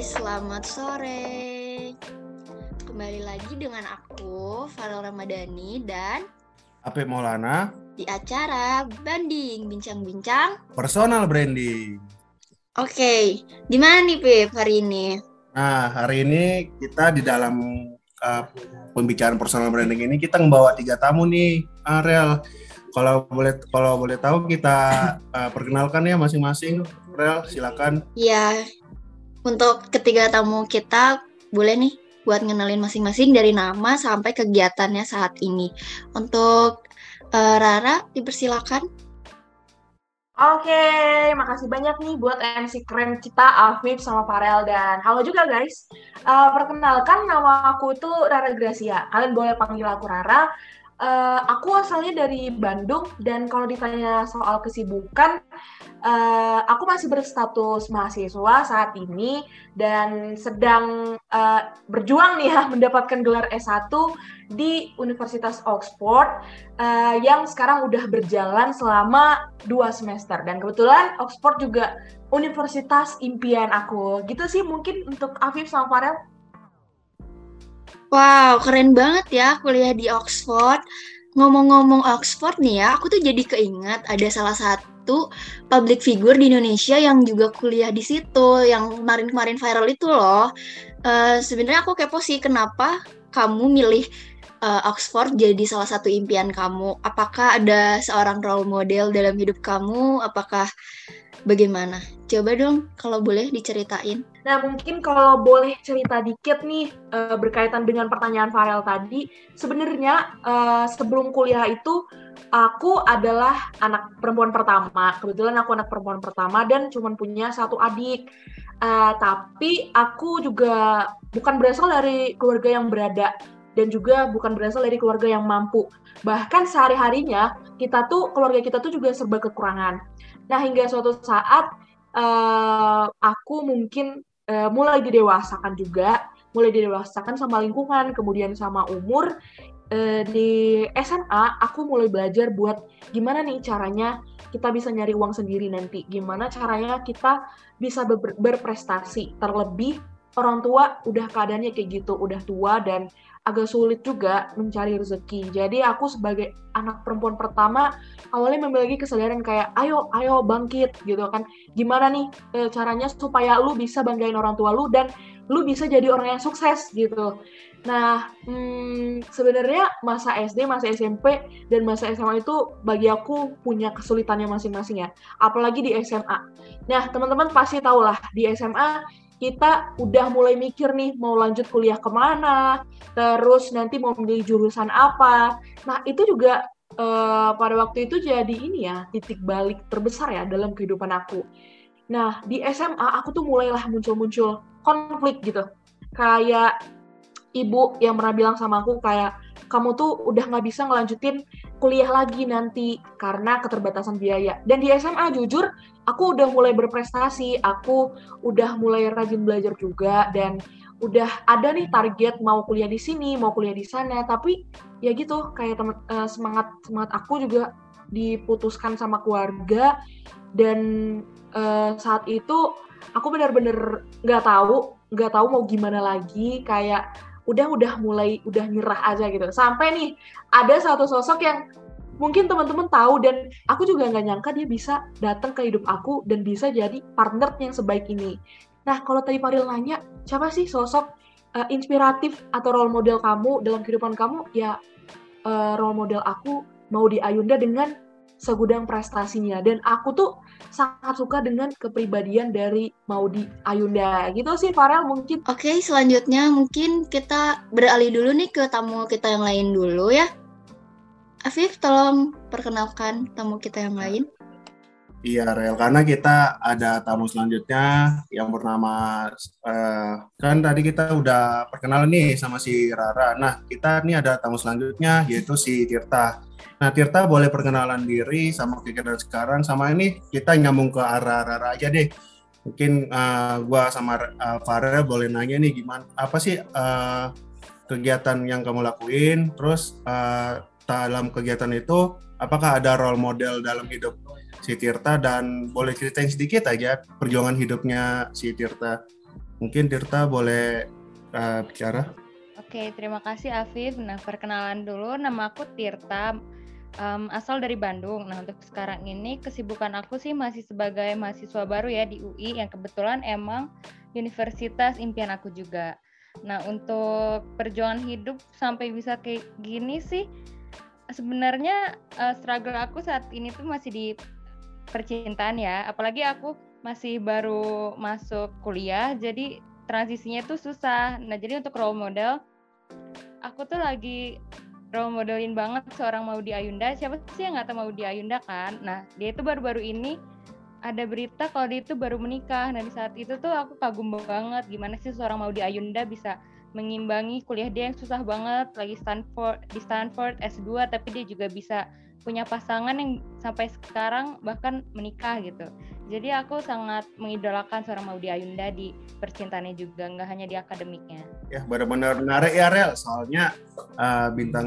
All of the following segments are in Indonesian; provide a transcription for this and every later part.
guys, selamat sore. Kembali lagi dengan aku, Farel Ramadhani dan Apip Maulana di acara Banding Bincang-Bincang Personal Branding. Oke, gimana nih Pip hari ini? Nah, hari ini kita di dalam uh, pembicaraan personal branding ini kita membawa tiga tamu nih, Ariel. Kalau boleh kalau boleh tahu kita uh, perkenalkan ya masing-masing. Rel, silakan. Ya, untuk ketiga tamu kita boleh nih buat ngenalin masing-masing dari nama sampai kegiatannya saat ini. Untuk uh, Rara, dipersilakan. Oke, makasih banyak nih buat MC keren kita, Afif sama Farel dan halo juga guys. Uh, perkenalkan nama aku itu Rara Gracia. Kalian boleh panggil aku Rara. Uh, aku asalnya dari Bandung dan kalau ditanya soal kesibukan, uh, aku masih berstatus mahasiswa saat ini dan sedang uh, berjuang nih ya mendapatkan gelar S1 di Universitas Oxford uh, yang sekarang udah berjalan selama dua semester. Dan kebetulan Oxford juga universitas impian aku. Gitu sih mungkin untuk Afif sama Farel Wow, keren banget ya kuliah di Oxford. Ngomong-ngomong Oxford nih ya, aku tuh jadi keingat ada salah satu public figure di Indonesia yang juga kuliah di situ, yang kemarin-kemarin viral itu loh. Uh, Sebenarnya aku kepo sih kenapa kamu milih uh, Oxford jadi salah satu impian kamu. Apakah ada seorang role model dalam hidup kamu? Apakah bagaimana? Coba dong kalau boleh diceritain. Nah, mungkin kalau boleh cerita dikit nih uh, berkaitan dengan pertanyaan Farel tadi, sebenarnya uh, sebelum kuliah itu aku adalah anak perempuan pertama. Kebetulan aku anak perempuan pertama dan cuma punya satu adik. Uh, tapi aku juga bukan berasal dari keluarga yang berada dan juga bukan berasal dari keluarga yang mampu. Bahkan sehari-harinya kita tuh keluarga kita tuh juga serba kekurangan. Nah, hingga suatu saat uh, aku mungkin uh, mulai didewasakan juga, mulai didewasakan sama lingkungan, kemudian sama umur. Uh, di SMA aku mulai belajar buat gimana nih caranya kita bisa nyari uang sendiri nanti, gimana caranya kita bisa ber berprestasi. Terlebih orang tua udah keadaannya kayak gitu, udah tua dan agak sulit juga mencari rezeki. Jadi aku sebagai anak perempuan pertama awalnya memiliki kesadaran kayak ayo ayo bangkit gitu kan. Gimana nih e, caranya supaya lu bisa banggain orang tua lu dan lu bisa jadi orang yang sukses gitu. Nah, hmm, sebenarnya masa SD, masa SMP, dan masa SMA itu bagi aku punya kesulitannya masing-masing ya. Apalagi di SMA. Nah, teman-teman pasti tahu lah, di SMA kita udah mulai mikir nih mau lanjut kuliah ke mana, terus nanti mau memilih jurusan apa. Nah itu juga uh, pada waktu itu jadi ini ya titik balik terbesar ya dalam kehidupan aku. Nah di SMA aku tuh mulailah muncul-muncul konflik gitu, kayak ibu yang pernah bilang sama aku kayak kamu tuh udah nggak bisa ngelanjutin kuliah lagi nanti karena keterbatasan biaya. Dan di SMA jujur aku udah mulai berprestasi, aku udah mulai rajin belajar juga dan udah ada nih target mau kuliah di sini, mau kuliah di sana, tapi ya gitu kayak temen, uh, semangat semangat aku juga diputuskan sama keluarga. Dan uh, saat itu aku benar-benar nggak tahu nggak tahu mau gimana lagi. Kayak udah udah mulai udah nyerah aja gitu. Sampai nih ada satu sosok yang mungkin teman-teman tahu dan aku juga nggak nyangka dia bisa datang ke hidup aku dan bisa jadi partner yang sebaik ini. Nah kalau tadi Faril nanya siapa sih sosok uh, inspiratif atau role model kamu dalam kehidupan kamu? Ya uh, role model aku mau di Ayunda dengan segudang prestasinya. Dan aku tuh sangat suka dengan kepribadian dari Maudi Ayunda gitu sih Farel mungkin oke okay, selanjutnya mungkin kita beralih dulu nih ke tamu kita yang lain dulu ya Afif tolong perkenalkan tamu kita yang lain Iya, Rel. Karena kita ada tamu selanjutnya yang bernama uh, kan tadi kita udah perkenalan nih sama si Rara. Nah, kita nih ada tamu selanjutnya yaitu si Tirta. Nah, Tirta boleh perkenalan diri sama kegiatan sekarang sama ini kita nyambung ke arah Rara aja deh. Mungkin uh, gua sama uh, Farel boleh nanya nih gimana apa sih uh, kegiatan yang kamu lakuin? Terus uh, dalam kegiatan itu apakah ada role model dalam hidup si Tirta dan boleh ceritain sedikit aja perjuangan hidupnya si Tirta. Mungkin Tirta boleh uh, bicara. Oke, terima kasih Afif. Nah, perkenalan dulu. Nama aku Tirta, um, asal dari Bandung. Nah, untuk sekarang ini kesibukan aku sih masih sebagai mahasiswa baru ya di UI yang kebetulan emang universitas impian aku juga. Nah, untuk perjuangan hidup sampai bisa kayak gini sih, sebenarnya uh, struggle aku saat ini tuh masih di percintaan ya. Apalagi aku masih baru masuk kuliah, jadi transisinya tuh susah. Nah, jadi untuk role model, aku tuh lagi role modelin banget seorang Maudi Ayunda. Siapa sih yang nggak tahu Maudi Ayunda kan? Nah, dia itu baru-baru ini ada berita kalau dia itu baru menikah. Nah, di saat itu tuh aku kagum banget gimana sih seorang Maudi Ayunda bisa mengimbangi kuliah dia yang susah banget lagi Stanford di Stanford S2 tapi dia juga bisa punya pasangan yang sampai sekarang bahkan menikah gitu. Jadi aku sangat mengidolakan seorang Maudi Ayunda di percintaannya juga, nggak hanya di akademiknya. Ya benar-benar menarik ya Rel, soalnya uh, bintang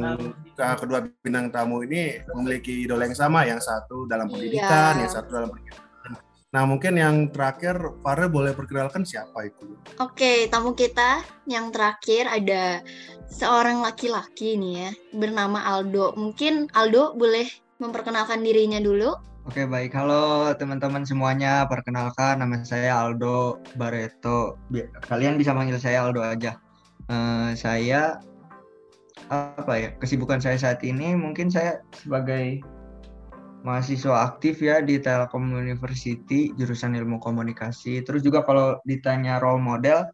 uh, kedua bintang tamu ini memiliki idola yang sama, yang satu dalam iya. pendidikan, iya. yang satu dalam pendidikan. Nah mungkin yang terakhir, Farel boleh perkenalkan siapa itu? Oke, tamu kita yang terakhir ada seorang laki-laki nih ya, bernama Aldo. Mungkin Aldo boleh memperkenalkan dirinya dulu? Oke baik, halo teman-teman semuanya. Perkenalkan nama saya Aldo Bareto. Kalian bisa manggil saya Aldo aja. Uh, saya apa ya kesibukan saya saat ini mungkin saya sebagai mahasiswa aktif ya di Telkom University jurusan ilmu komunikasi. Terus juga kalau ditanya role model,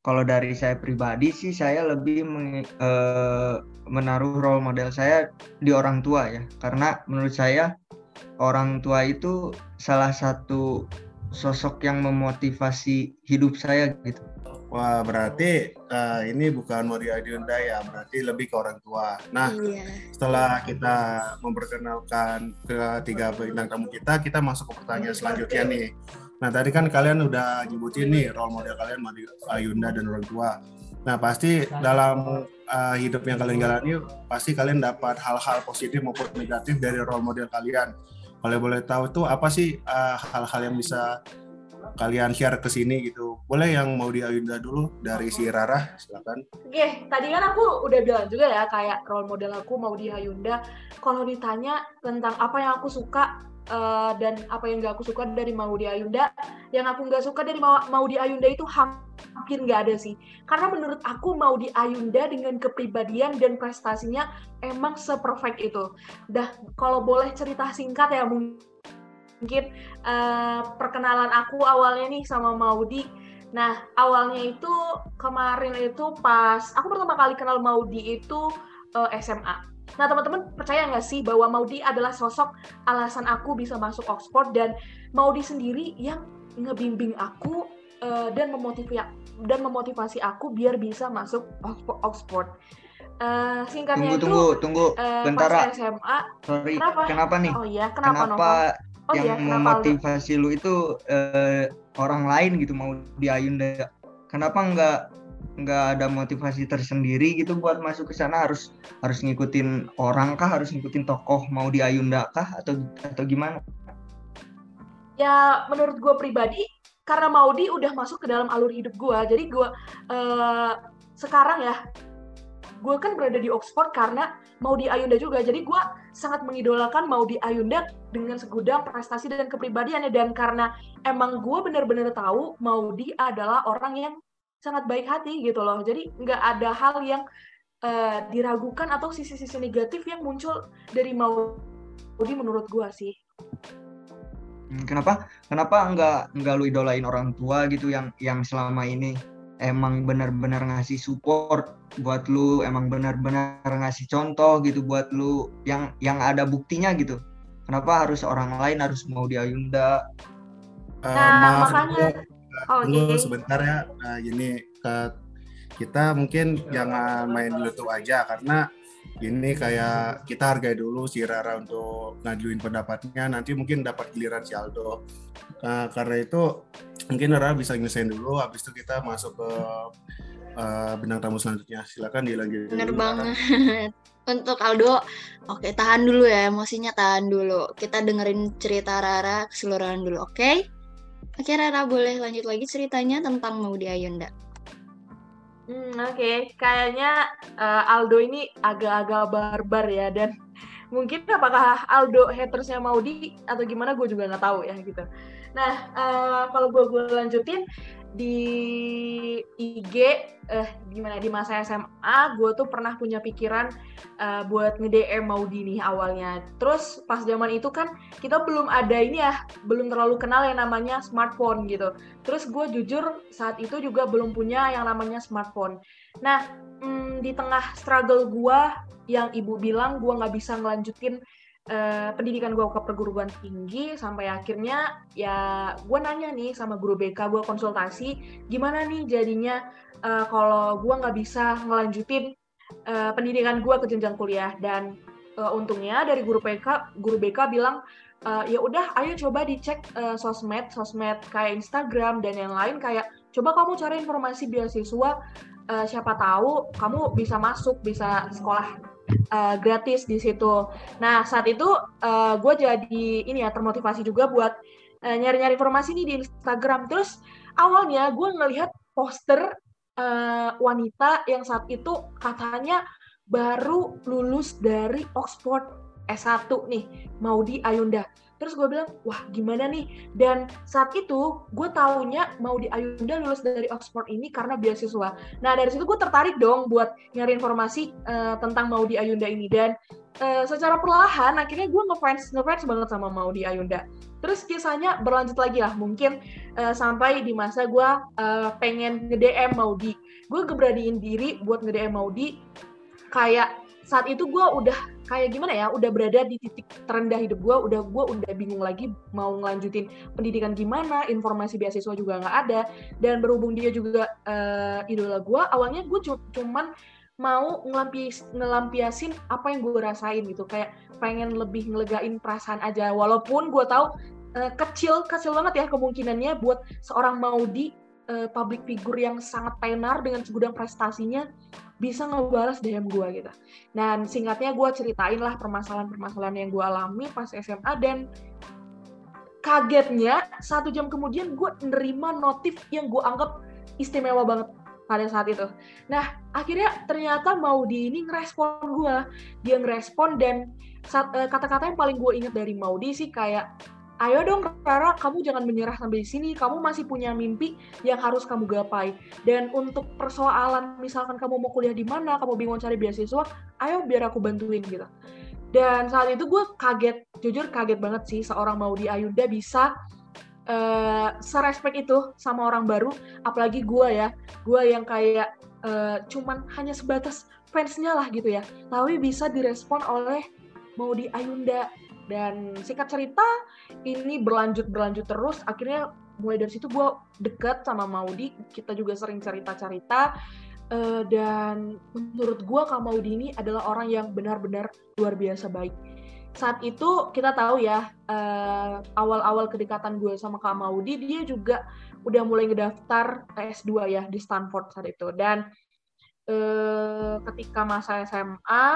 kalau dari saya pribadi sih saya lebih meng, uh, menaruh role model saya di orang tua ya, karena menurut saya orang tua itu salah satu sosok yang memotivasi hidup saya gitu. Wah, berarti uh, ini bukan Maria Adiunda ya, berarti lebih ke orang tua. Nah, iya. setelah kita memperkenalkan ketiga bintang tamu kita, kita masuk ke pertanyaan selanjutnya nih. Nah, tadi kan kalian udah nyebutin nih role model kalian Ayunda dan orang tua. Nah, pasti dalam uh, hidup yang kalian jalani, pasti kalian dapat hal-hal positif maupun negatif dari role model kalian kalau boleh tahu tuh apa sih eh, hal-hal yang bisa kalian share ke sini gitu. Boleh yang mau di Ayunda dulu dari si Rara, silakan. Oke, tadi kan aku udah bilang juga ya kayak role model aku mau di Ayunda. Kalau ditanya tentang apa yang aku suka uh, dan apa yang gak aku suka dari Maudi Ayunda yang aku nggak suka dari Maudi Ayunda itu hampir nggak ada sih. Karena menurut aku Maudi Ayunda dengan kepribadian dan prestasinya emang seperfect itu. Dah kalau boleh cerita singkat ya mungkin uh, perkenalan aku awalnya nih sama Maudi. Nah, awalnya itu kemarin itu pas aku pertama kali kenal Maudi itu uh, eh, SMA. Nah, teman-teman percaya nggak sih bahwa Maudi adalah sosok alasan aku bisa masuk Oxford dan Maudi sendiri yang ngebimbing aku uh, dan memotivasi dan memotivasi aku biar bisa masuk Oxford. Uh, singkatnya tunggu, itu tunggu, tunggu. Uh, Bentar, pas SMA. Sorry, kenapa? Kenapa nih? Oh iya, kenapa, kenapa Oh, yang iya, memotivasi lu itu uh, orang lain gitu mau di Ayunda? Kenapa nggak nggak ada motivasi tersendiri gitu buat masuk ke sana? Harus harus ngikutin orang kah? Harus ngikutin tokoh mau di Ayunda kah? Atau atau gimana? Ya menurut gue pribadi karena Maudi udah masuk ke dalam alur hidup gue jadi gue uh, sekarang ya gue kan berada di Oxford karena Maudi Ayunda juga. Jadi gue sangat mengidolakan Maudi Ayunda dengan segudang prestasi dan kepribadiannya. Dan karena emang gue benar-benar tahu Maudi adalah orang yang sangat baik hati gitu loh. Jadi nggak ada hal yang uh, diragukan atau sisi-sisi negatif yang muncul dari Maudi menurut gua sih. Hmm, kenapa? Kenapa nggak nggak lu idolain orang tua gitu yang yang selama ini emang benar-benar ngasih support buat lu, emang benar-benar ngasih contoh gitu buat lu yang yang ada buktinya gitu. Kenapa harus orang lain harus mau diayunda? Uh, nah, makanya oh, dulu okay. sebentar ya. Nah, ini ke kita mungkin jangan main YouTube aja karena ini kayak kita hargai dulu si Rara untuk ngajuin pendapatnya. Nanti mungkin dapat giliran si Aldo. Nah, karena itu mungkin Rara bisa nyelesain dulu habis itu kita masuk ke uh, bintang tamu selanjutnya. Silakan dilanjutin bener banget. Untuk Aldo oke tahan dulu ya. Emosinya tahan dulu. Kita dengerin cerita Rara keseluruhan dulu oke Oke Rara boleh lanjut lagi ceritanya tentang Maudi Ayunda. Hmm, Oke, okay. kayaknya uh, Aldo ini agak-agak barbar ya dan mungkin apakah Aldo hatersnya Maudi atau gimana gue juga nggak tahu ya gitu. Nah uh, kalau gue gue lanjutin di IG eh gimana di masa SMA gue tuh pernah punya pikiran uh, buat nge-DM Maudi nih awalnya. Terus pas zaman itu kan kita belum ada ini ya, belum terlalu kenal yang namanya smartphone gitu. Terus gue jujur saat itu juga belum punya yang namanya smartphone. Nah, hmm, di tengah struggle gue yang ibu bilang gue nggak bisa ngelanjutin uh, pendidikan gue ke perguruan tinggi sampai akhirnya ya gue nanya nih sama guru BK gue konsultasi gimana nih jadinya uh, kalau gue nggak bisa ngelanjutin uh, pendidikan gue ke jenjang kuliah? Dan uh, untungnya dari guru BK guru BK bilang uh, ya udah ayo coba dicek uh, sosmed sosmed kayak Instagram dan yang lain kayak coba kamu cari informasi beasiswa siapa tahu kamu bisa masuk bisa sekolah uh, gratis di situ. Nah saat itu uh, gue jadi ini ya termotivasi juga buat uh, nyari-nyari informasi nih di Instagram. Terus awalnya gue ngelihat poster uh, wanita yang saat itu katanya baru lulus dari Oxford S1 nih, Maudi Ayunda. Terus gue bilang, wah gimana nih? Dan saat itu gue taunya mau di Ayunda lulus dari Oxford ini karena beasiswa. Nah dari situ gue tertarik dong buat nyari informasi uh, tentang mau di Ayunda ini. Dan uh, secara perlahan akhirnya gue ngefans ngefans banget sama mau di Ayunda. Terus kisahnya berlanjut lagi lah, mungkin uh, sampai di masa gue uh, pengen nge-DM Maudi. Gue keberaniin diri buat nge-DM Maudi, kayak saat itu gue udah kayak gimana ya udah berada di titik terendah hidup gue udah gue udah bingung lagi mau ngelanjutin pendidikan gimana informasi beasiswa juga nggak ada dan berhubung dia juga uh, idola gue awalnya gue cuman mau ngelampias, ngelampiasin apa yang gue rasain gitu kayak pengen lebih ngelegain perasaan aja walaupun gue tahu uh, kecil kecil banget ya kemungkinannya buat seorang Maudi uh, public figure yang sangat tenar dengan segudang prestasinya bisa ngebalas DM gue gitu. Dan singkatnya gue ceritain lah permasalahan-permasalahan yang gue alami pas SMA dan kagetnya satu jam kemudian gue nerima notif yang gue anggap istimewa banget pada saat itu. Nah akhirnya ternyata mau di ini ngerespon gue, dia ngerespon dan eh, kata-kata yang paling gue inget dari Maudi sih kayak ayo dong Rara, kamu jangan menyerah sampai di sini. Kamu masih punya mimpi yang harus kamu gapai. Dan untuk persoalan misalkan kamu mau kuliah di mana, kamu bingung cari beasiswa, ayo biar aku bantuin gitu. Dan saat itu gue kaget, jujur kaget banget sih seorang Maudi Ayunda bisa uh, serespek itu sama orang baru, apalagi gue ya, gue yang kayak uh, cuman hanya sebatas fansnya lah gitu ya, tapi bisa direspon oleh Maudi Ayunda dan singkat cerita ini berlanjut berlanjut terus. Akhirnya mulai dari situ gue deket sama Maudi. Kita juga sering cerita cerita uh, dan menurut gue Kak Maudi ini adalah orang yang benar-benar luar biasa baik. Saat itu kita tahu ya uh, awal-awal kedekatan gue sama Kak Maudi dia juga udah mulai ngedaftar S2 ya di Stanford saat itu. Dan eh, ketika masa SMA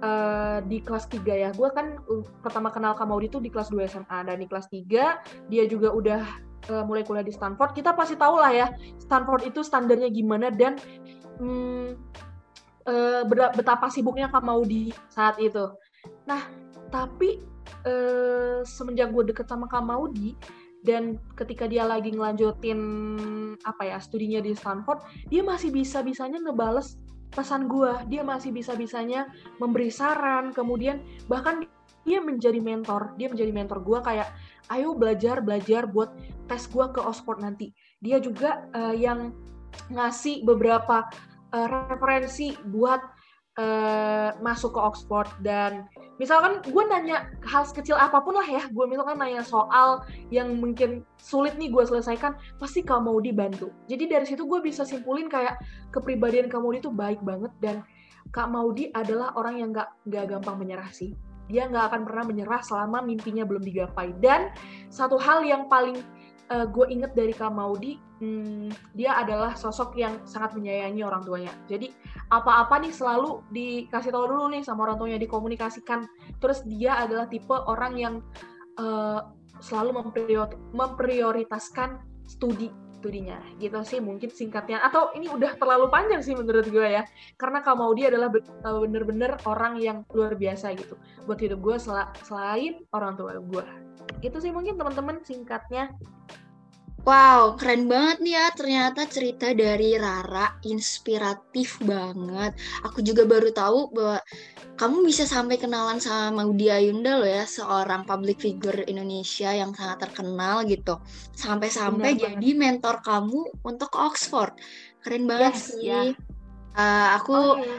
eh, di kelas 3 ya. Gue kan uh, pertama kenal Kamaudi itu di kelas 2 SMA dan di kelas 3 dia juga udah eh, mulai kuliah di Stanford. Kita pasti tahu lah ya Stanford itu standarnya gimana dan hmm, betapa sibuknya Kamaudi saat itu. Nah, tapi semenjak gue deket sama Kamaudi, dan ketika dia lagi ngelanjutin apa ya studinya di Stanford dia masih bisa bisanya ngebales pesan gue dia masih bisa bisanya memberi saran. Kemudian bahkan dia menjadi mentor. Dia menjadi mentor gue kayak ayo belajar belajar buat tes gue ke Oxford nanti. Dia juga uh, yang ngasih beberapa uh, referensi buat uh, masuk ke Oxford dan misalkan gue nanya hal sekecil apa pun lah ya gue misalkan nanya soal yang mungkin sulit nih gue selesaikan pasti kamu dibantu. Jadi dari situ gue bisa simpulin kayak kepribadian kamu itu baik banget dan Kak Maudi adalah orang yang gak, gak gampang menyerah sih. Dia nggak akan pernah menyerah selama mimpinya belum digapai. Dan satu hal yang paling uh, eh, gue inget dari Kak Maudi, hmm, dia adalah sosok yang sangat menyayangi orang tuanya. Jadi apa-apa nih selalu dikasih tahu dulu nih sama orang tuanya dikomunikasikan. Terus dia adalah tipe orang yang uh, selalu memprior- memprioritaskan studi studinya. Gitu sih mungkin singkatnya. Atau ini udah terlalu panjang sih menurut gue ya. Karena Kak Maudi adalah be- uh, bener-bener orang yang luar biasa gitu. Buat hidup gue sel- selain orang tua gue. Gitu sih mungkin teman-teman singkatnya Wow, keren banget nih ya. Ternyata cerita dari Rara inspiratif banget. Aku juga baru tahu bahwa kamu bisa sampai kenalan sama Maudi Ayunda loh ya, seorang public figure Indonesia yang sangat terkenal gitu. Sampai-sampai jadi mentor kamu untuk Oxford. Keren banget Yes, sih. ya. Uh, aku Oke.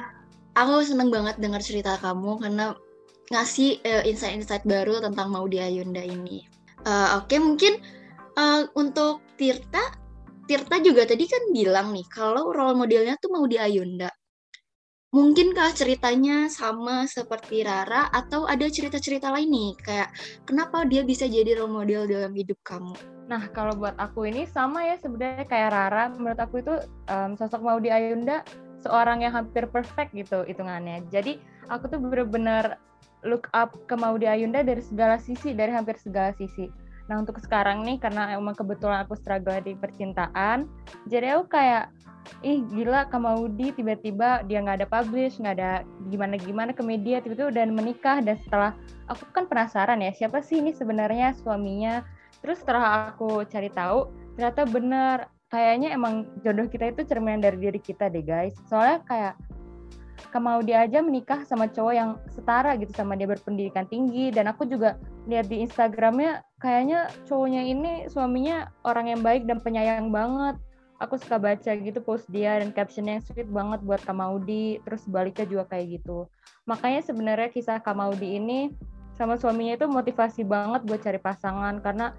aku seneng banget dengar cerita kamu karena ngasih eh, insight-insight baru tentang Maudi Ayunda ini. Eh, Oke, mungkin eh, untuk Tirta, Tirta juga tadi kan bilang nih kalau role modelnya tuh Maudi Ayunda. Mungkinkah ceritanya sama seperti Rara atau ada cerita-cerita lain nih kayak kenapa dia bisa jadi role model dalam hidup kamu? Nah, kalau buat aku ini sama ya sebenarnya kayak Rara. Menurut aku itu em, sosok Maudi Ayunda seorang yang hampir perfect gitu hitungannya. Jadi aku tuh bener-bener look up ke Maudi Ayunda dari segala sisi, dari hampir segala sisi. Nah untuk sekarang nih karena emang kebetulan aku struggle di percintaan, jadi aku kayak ih gila Kak Maudi tiba-tiba dia nggak ada publish, nggak ada gimana-gimana ke media, tiba-tiba udah menikah dan setelah aku kan penasaran ya siapa sih ini sebenarnya suaminya. Terus setelah aku cari tahu, ternyata bener kayaknya emang jodoh kita itu cerminan dari diri kita deh guys. Soalnya kayak Kak Maudi aja menikah sama cowok yang setara gitu sama dia berpendidikan tinggi dan aku juga lihat di Instagramnya kayaknya cowoknya ini suaminya orang yang baik dan penyayang banget. Aku suka baca gitu post dia dan captionnya yang sweet banget buat Kak Maudi, terus baliknya juga kayak gitu. Makanya sebenarnya kisah Kak Maudi ini sama suaminya itu motivasi banget buat cari pasangan karena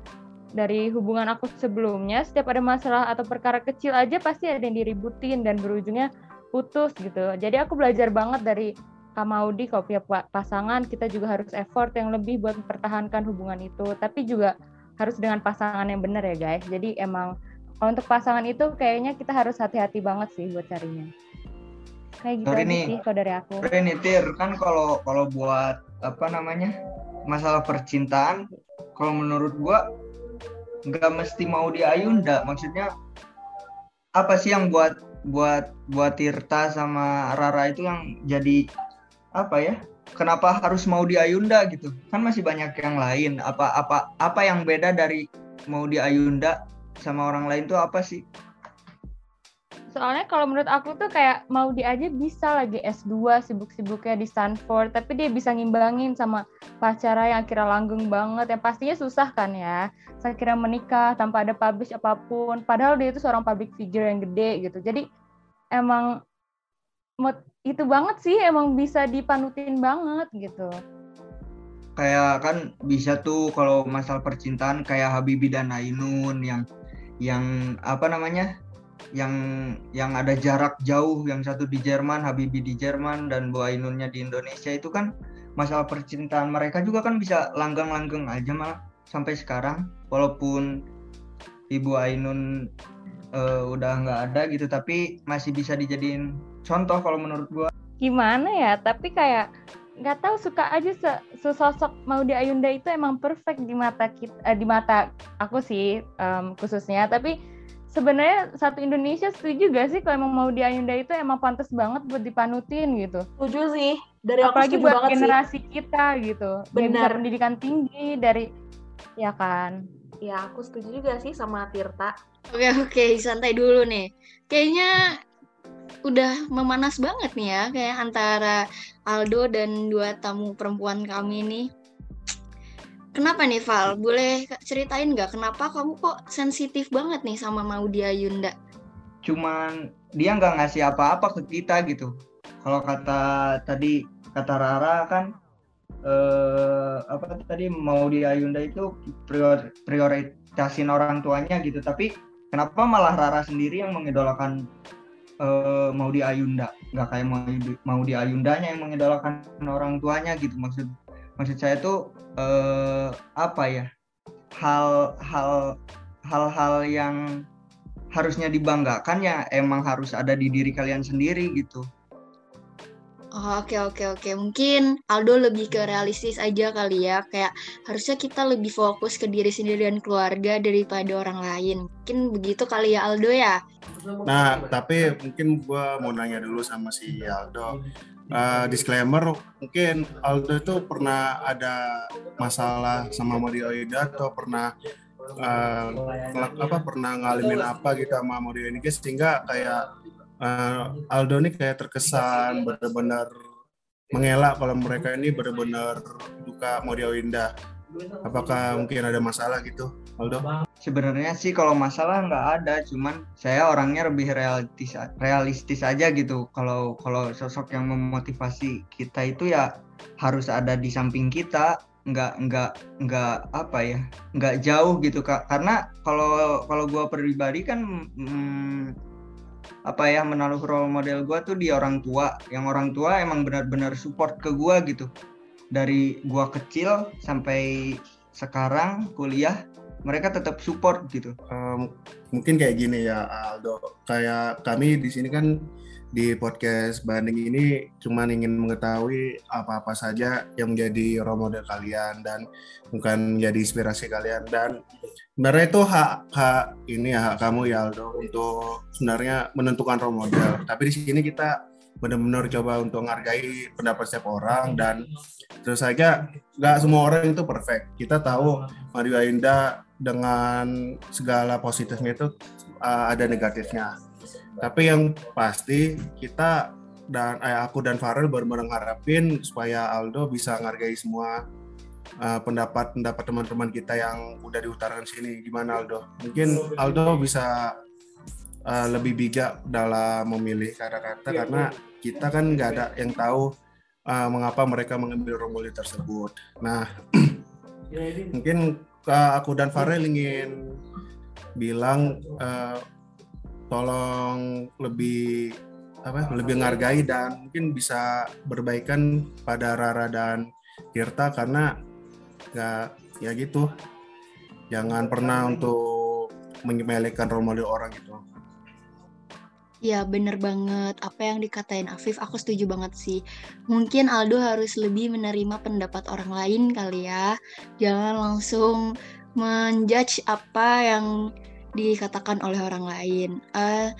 dari hubungan aku sebelumnya setiap ada masalah atau perkara kecil aja pasti ada yang diributin dan berujungnya putus gitu. Jadi aku belajar banget dari Kak Maudi kalau punya pa- pasangan kita juga harus effort yang lebih buat mempertahankan hubungan itu. Tapi juga harus dengan pasangan yang benar ya guys. Jadi emang kalau untuk pasangan itu kayaknya kita harus hati-hati banget sih buat carinya. Kayak gitu Sorry nih. sih kalau dari aku. Renitir kan kalau kalau buat apa namanya masalah percintaan, kalau menurut gua nggak mesti mau di Ayunda. Maksudnya apa sih yang buat buat buat Tirta sama Rara itu yang jadi apa ya? Kenapa harus mau di Ayunda gitu? Kan masih banyak yang lain. Apa apa apa yang beda dari mau di Ayunda sama orang lain tuh apa sih? Soalnya kalau menurut aku tuh kayak mau dia aja bisa lagi S2 sibuk-sibuknya di Stanford, tapi dia bisa ngimbangin sama pacara yang kira langgeng banget, yang pastinya susah kan ya. Saya kira menikah tanpa ada publish apa pun, padahal dia itu seorang public figure yang gede gitu. Jadi emang itu banget sih, emang bisa dipanutin banget gitu. kayak kan bisa tuh kalau masalah percintaan kayak Habibie dan Ainun yang yang apa namanya yang yang ada jarak jauh yang satu di Jerman Habibie di Jerman dan Bu Ainunnya di Indonesia itu kan masalah percintaan mereka juga kan bisa langgeng-langgeng aja malah sampai sekarang. Walaupun Ibu Ainun eh, udah nggak ada gitu tapi masih bisa dijadiin contoh kalau menurut gua. Gimana ya? Tapi kayak nggak tahu suka aja se- sesosok Maudy Ayunda itu emang perfect di mata kita eh, di mata aku sih em, khususnya. Tapi sebenarnya satu Indonesia setuju gak sih kalau emang Maudy Ayunda itu emang pantas banget buat dipanutin gitu Setuju sih. Dari aku apalagi setuju buat banget sih. generasi kita gitu Benar. pendidikan tinggi dari ya kan Ya, aku setuju juga sih sama Tirta. Oke oke santai dulu nih. Kayaknya udah memanas banget nih ya kayak antara Aldo dan dua tamu perempuan kami nih. Kenapa nih Val? Boleh ceritain nggak kenapa kamu kok sensitif banget nih sama Maudia Yunda? cuman dia nggak ngasih apa-apa ke kita gitu. Kalau kata tadi kata Rara kan eh, apa tadi mau di Ayunda itu prior, prioritasin orang tuanya gitu. Tapi kenapa malah Rara sendiri yang mengidolakan eh, mau di Ayunda? Nggak kayak mau mau di Ayundanya yang mengidolakan orang tuanya gitu. Maksud maksud saya tuh eh, apa ya? Hal hal hal-hal yang harusnya dibanggakan ya emang harus ada di diri kalian sendiri gitu. Oh, Oke oke oke mungkin Aldo lebih ke realistis aja kali ya kayak harusnya kita lebih fokus ke diri sendiri dan keluarga daripada orang lain mungkin begitu kali ya Aldo ya Nah, tapi mungkin gua mau nanya dulu sama si Aldo. Eh, disclaimer, mungkin Aldo itu pernah ada masalah sama Mario Ida atau pernah ngelak- apa pernah ngalamin apa gitu sama Mario ini sehingga kayak eh, Aldo ini kayak terkesan benar-benar mengelak kalau mereka ini benar-benar duka Indah. Apakah mungkin ada masalah gitu, Aldo? Sebenarnya sih kalau masalah nggak ada, cuman saya orangnya lebih realistis realistis aja gitu. Kalau kalau sosok yang memotivasi kita itu ya harus ada di samping kita, nggak nggak nggak apa ya, nggak jauh gitu kak. Karena kalau kalau gua pribadi kan hmm, apa ya menaruh role model gua tuh di orang tua, yang orang tua emang benar-benar support ke gua gitu. Dari gua kecil sampai sekarang kuliah mereka tetap support gitu. Em, mungkin kayak gini ya Aldo. Kayak kami di sini kan di podcast banding ini cuma ingin mengetahui apa-apa saja yang menjadi role model kalian dan bukan menjadi inspirasi kalian. Dan sebenarnya itu hak hak ini ya hak kamu ya Aldo untuk sebenarnya menentukan role model. Tapi di sini kita benar-benar coba untuk menghargai pendapat setiap orang dan terus saja nggak semua orang itu perfect kita tahu Mario Ainda dengan segala positifnya itu uh, ada negatifnya. Tapi yang pasti kita dan eh, aku dan Farel benar-benar ngarepin supaya Aldo bisa menghargai semua uh, pendapat-pendapat teman-teman kita yang udah diutarakan sini. Gimana Aldo? Mungkin Aldo bisa uh, lebih bijak dalam memilih kata-kata karena kita kan nggak ada yang tahu uh, mengapa mereka mengambil model tersebut. Nah, mungkin uh, aku dan Farel ingin bilang uh, tolong lebih apa lebih menghargai dan mungkin bisa berbaikan pada Rara dan Tirta karena ya ya gitu. Jangan pernah untuk menyepelekan model orang gitu Ya bener banget. Apa yang dikatain Afif aku setuju banget sih. Mungkin Aldo harus lebih menerima pendapat orang lain kali ya. Jangan langsung menjudge apa yang dikatakan oleh orang lain. Eh,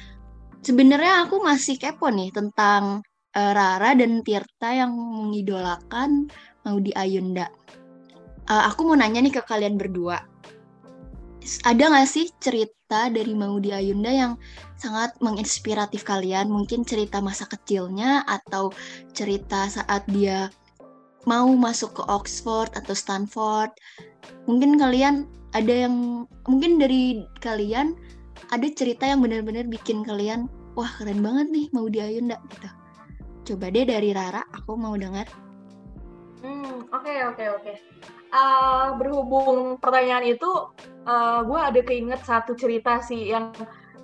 sebenarnya aku masih kepo nih tentang eh, Rara dan Tirta yang mengidolakan Maudi Ayunda. Eh, aku mau nanya nih ke kalian berdua ada nggak sih cerita dari Maudi Ayunda yang sangat menginspiratif kalian? Mungkin cerita masa kecilnya atau cerita saat dia mau masuk ke Oxford atau Stanford? Mungkin kalian ada yang mungkin dari kalian ada cerita yang benar-benar bikin kalian wah keren banget nih mau di Ayunda gitu. Coba deh dari Rara aku mau dengar Hmm, oke oke oke. Eh, berhubung pertanyaan itu, eh, gue ada keinget satu cerita sih yang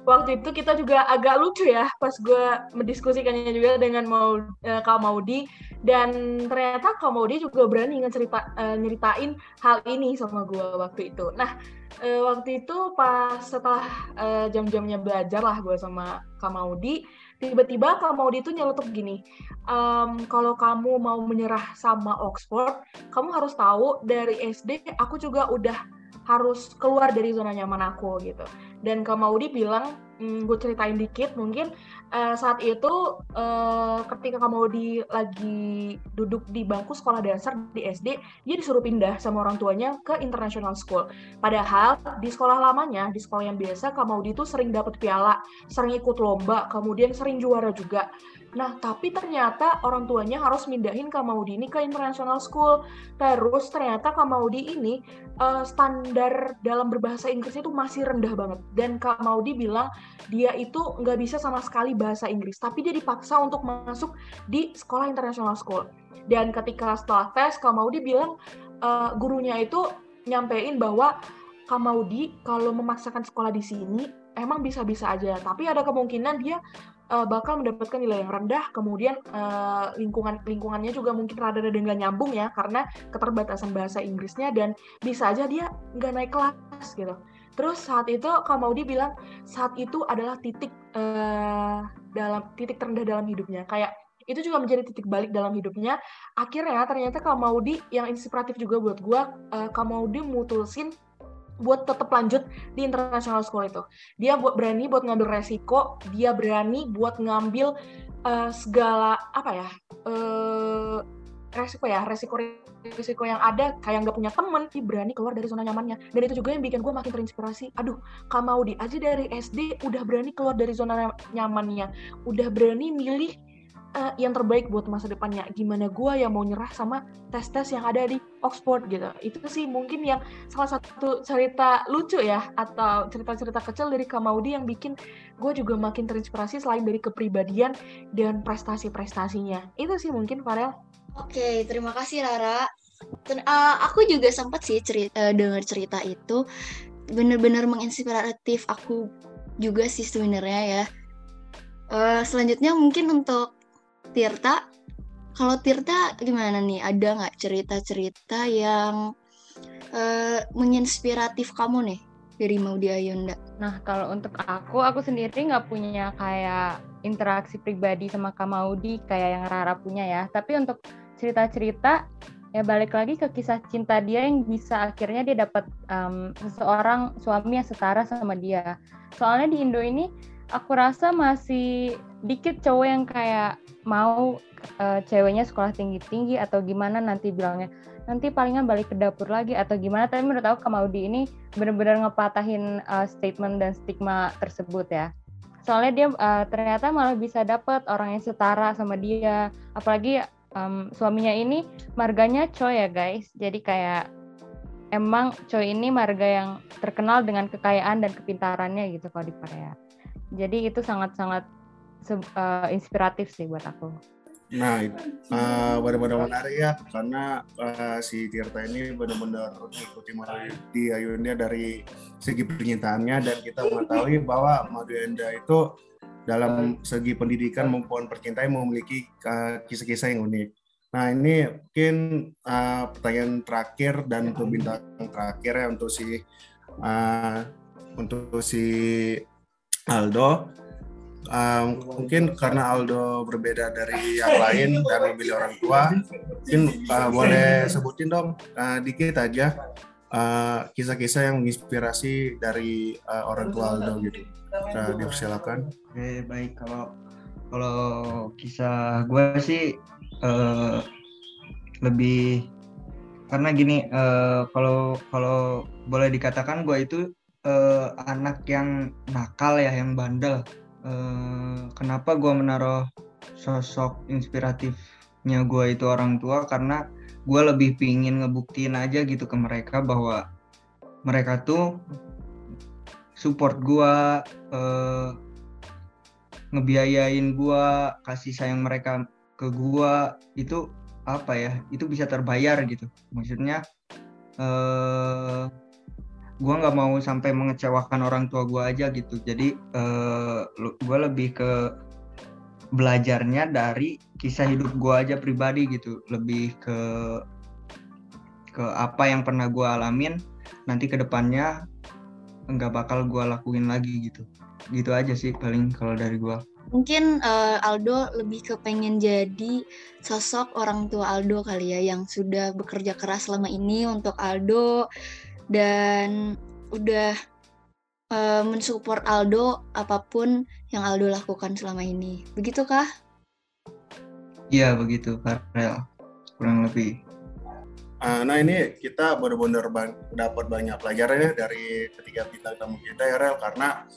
waktu itu kita juga agak lucu ya pas gue mendiskusikannya juga dengan mau eh, Kak Maudi dan ternyata Kak Maudi juga berani ngecerita eh, nyeritain hal ini sama gue waktu itu. Nah eh, waktu itu pas setelah eh, jam-jamnya belajar lah gue sama Kak Maudi, tiba-tiba Kak Maudi itu nyeletuk gini, "Em, kalau kamu mau menyerah sama Oxford, kamu harus tahu dari SD aku juga udah harus keluar dari zona nyaman aku gitu. Dan Kak Maudi bilang, hmm, gue ceritain dikit mungkin eh, saat itu eh, ketika Kak Maudi lagi duduk di bangku sekolah dasar di SD, dia disuruh pindah sama orang tuanya ke international school. Padahal di sekolah lamanya, di sekolah yang biasa, Kak Maudi itu sering dapat piala, sering ikut lomba, kemudian sering juara juga. Nah, tapi ternyata orang tuanya harus mindahin Kak Maudi ini ke international school. Terus ternyata Kak Maudi ini eh, standar dalam berbahasa Inggrisnya itu masih rendah banget. Dan Kak Maudi bilang dia itu nggak bisa sama sekali bahasa Inggris, tapi dia dipaksa untuk masuk di sekolah international school. Dan ketika setelah tes, Kak Maudi bilang eh, gurunya itu nyampein bahwa Kak Maudi kalau memaksakan sekolah di sini emang bisa-bisa aja, tapi ada kemungkinan dia eh, bakal mendapatkan nilai yang rendah, kemudian eh, lingkungan lingkungannya juga mungkin rada-rada nggak nyambung ya karena keterbatasan bahasa Inggrisnya dan bisa aja dia nggak naik kelas gitu. Terus saat itu Kak Maudi bilang saat itu adalah titik eh, dalam titik terendah dalam hidupnya. Kayak itu juga menjadi titik balik dalam hidupnya akhirnya ternyata Kak Maudi yang inspiratif juga buat gue uh, Kak Maudi mutusin buat tetap lanjut di international school itu. Dia buat berani buat ngambil resiko dia berani buat ngambil uh, segala apa ya uh, resiko ya resiko resiko yang ada kayak nggak punya temen dia berani keluar dari zona nyamannya. Dan itu juga yang bikin gue makin terinspirasi. Aduh Kak Maudi aja dari SD udah berani keluar dari zona nyamannya. Udah berani milih uh, yang terbaik buat masa depannya. Gimana gue yang mau nyerah sama tes-tes yang ada di Oxford gitu. Itu sih mungkin yang salah satu cerita lucu ya atau cerita-cerita kecil dari Kamaudi yang bikin gue juga makin terinspirasi selain dari kepribadian dan prestasi-prestasinya. Itu sih mungkin Farel. Oke, terima kasih Rara. Ten, uh, aku juga sempat sih cerita, uh, dengar cerita itu benar-benar menginspiratif aku juga sih sebenarnya ya. Uh, selanjutnya mungkin untuk Tirta, kalau Tirta gimana nih? Ada nggak cerita-cerita yang uh, menginspiratif kamu nih dari Maudi Ayunda? Nah, kalau untuk aku, aku sendiri nggak punya kayak interaksi pribadi sama Kak Maudi kayak yang Rara punya ya. Tapi untuk cerita-cerita, ya balik lagi ke kisah cinta dia yang bisa akhirnya dia dapat um, seseorang suami yang setara sama dia. Soalnya di Indo ini, aku rasa masih dikit cowok yang kayak mau uh, ceweknya sekolah tinggi-tinggi atau gimana nanti bilangnya. Nanti palingan balik ke dapur lagi atau gimana. Tapi menurut aku Kamaudi ini benar-benar ngepatahin uh, statement dan stigma tersebut ya. Soalnya dia uh, ternyata malah bisa dapat orang yang setara sama dia. Apalagi um, suaminya ini marganya coy ya guys. Jadi kayak emang coy ini marga yang terkenal dengan kekayaan dan kepintarannya gitu kalau di Korea jadi itu sangat-sangat uh, inspiratif sih buat aku. Nah, uh, benar-benar menarik ya karena uh, si Tirta ini benar-benar mengikuti di Ayunda dari segi pernyataannya dan kita mengetahui bahwa Ayunda itu dalam segi pendidikan maupun percintaan memiliki kisah-kisah uh, yang unik. Nah ini mungkin uh, pertanyaan terakhir dan untuk bintang terakhir ya untuk si uh, untuk si Aldo um, mungkin karena Aldo berbeda dari yang lain dan memilih orang tua, mungkin uh, boleh sebutin dong uh, dikit aja kisah kisah-kisah yang menginspirasi dari uh, orang tua Aldo gitu. Uh, dipersilakan. Oke baik kalau kalau kisah gue sih uh, lebih karena gini uh, kalau kalau boleh dikatakan gue itu uh, anak yang nakal ya yang bandel. Eh, kenapa gue menaruh sosok inspiratifnya gue itu orang tua? Karena gue lebih pingin ngebuktiin aja gitu ke mereka bahwa mereka tuh support gue uh, ngebiayain gue kasih sayang mereka ke gue itu apa ya? Itu bisa terbayar gitu. Maksudnya uh, gue nggak mau sampai mengecewakan orang tua gue aja gitu. Jadi uh, eh, gue lebih ke belajarnya dari kisah hidup gue aja pribadi gitu. Lebih ke ke apa yang pernah gue alamin nanti ke depannya nggak bakal gue lakuin lagi gitu. Gitu aja sih paling kalau dari gue mungkin uh, Aldo lebih kepengen jadi sosok orang tua Aldo kali ya yang sudah bekerja keras selama ini untuk Aldo dan udah uh, mensupport Aldo apa pun yang Aldo lakukan selama ini. Begitukah? Iya begitu, Farel. Kurang lebih. Uh, nah ini kita benar-benar bang dapat banyak pelajaran ya dari ketiga bintang tamu kita ya Rel karena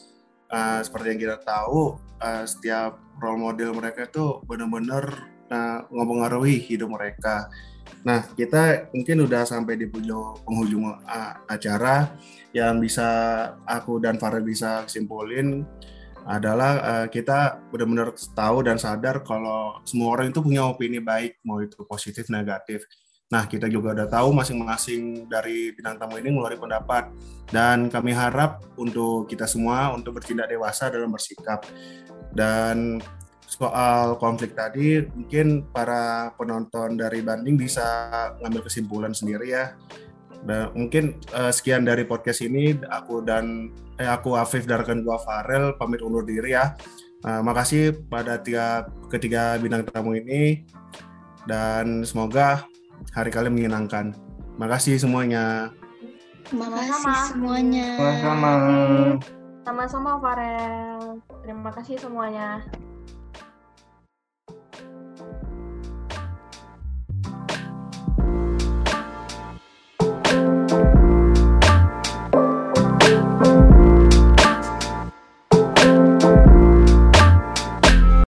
uh, seperti yang kita tahu uh, setiap role model mereka itu benar-benar uh, mempengaruhi hidup mereka Nah, kita mungkin udah sampai di penghujung acara yang bisa aku dan Farah bisa simpulin adalah uh, kita benar-benar tahu dan sadar kalau semua orang itu punya opini baik, mau itu positif, negatif. Nah, kita juga udah tahu masing-masing dari bintang tamu ini ngeluarin pendapat. Dan kami harap untuk kita semua untuk bertindak dewasa dalam bersikap. Dan soal konflik tadi mungkin para penonton dari Banding bisa ngambil kesimpulan sendiri ya. Dan mungkin uh, sekian dari podcast ini aku dan eh, aku Afif dan rekan gua Farel pamit undur diri ya. Uh, makasih pada tiga ketiga bintang tamu ini dan semoga hari kalian menyenangkan. Makasih semuanya. Makasih semuanya. Sama-sama. Sama-sama Farel. Terima kasih semuanya.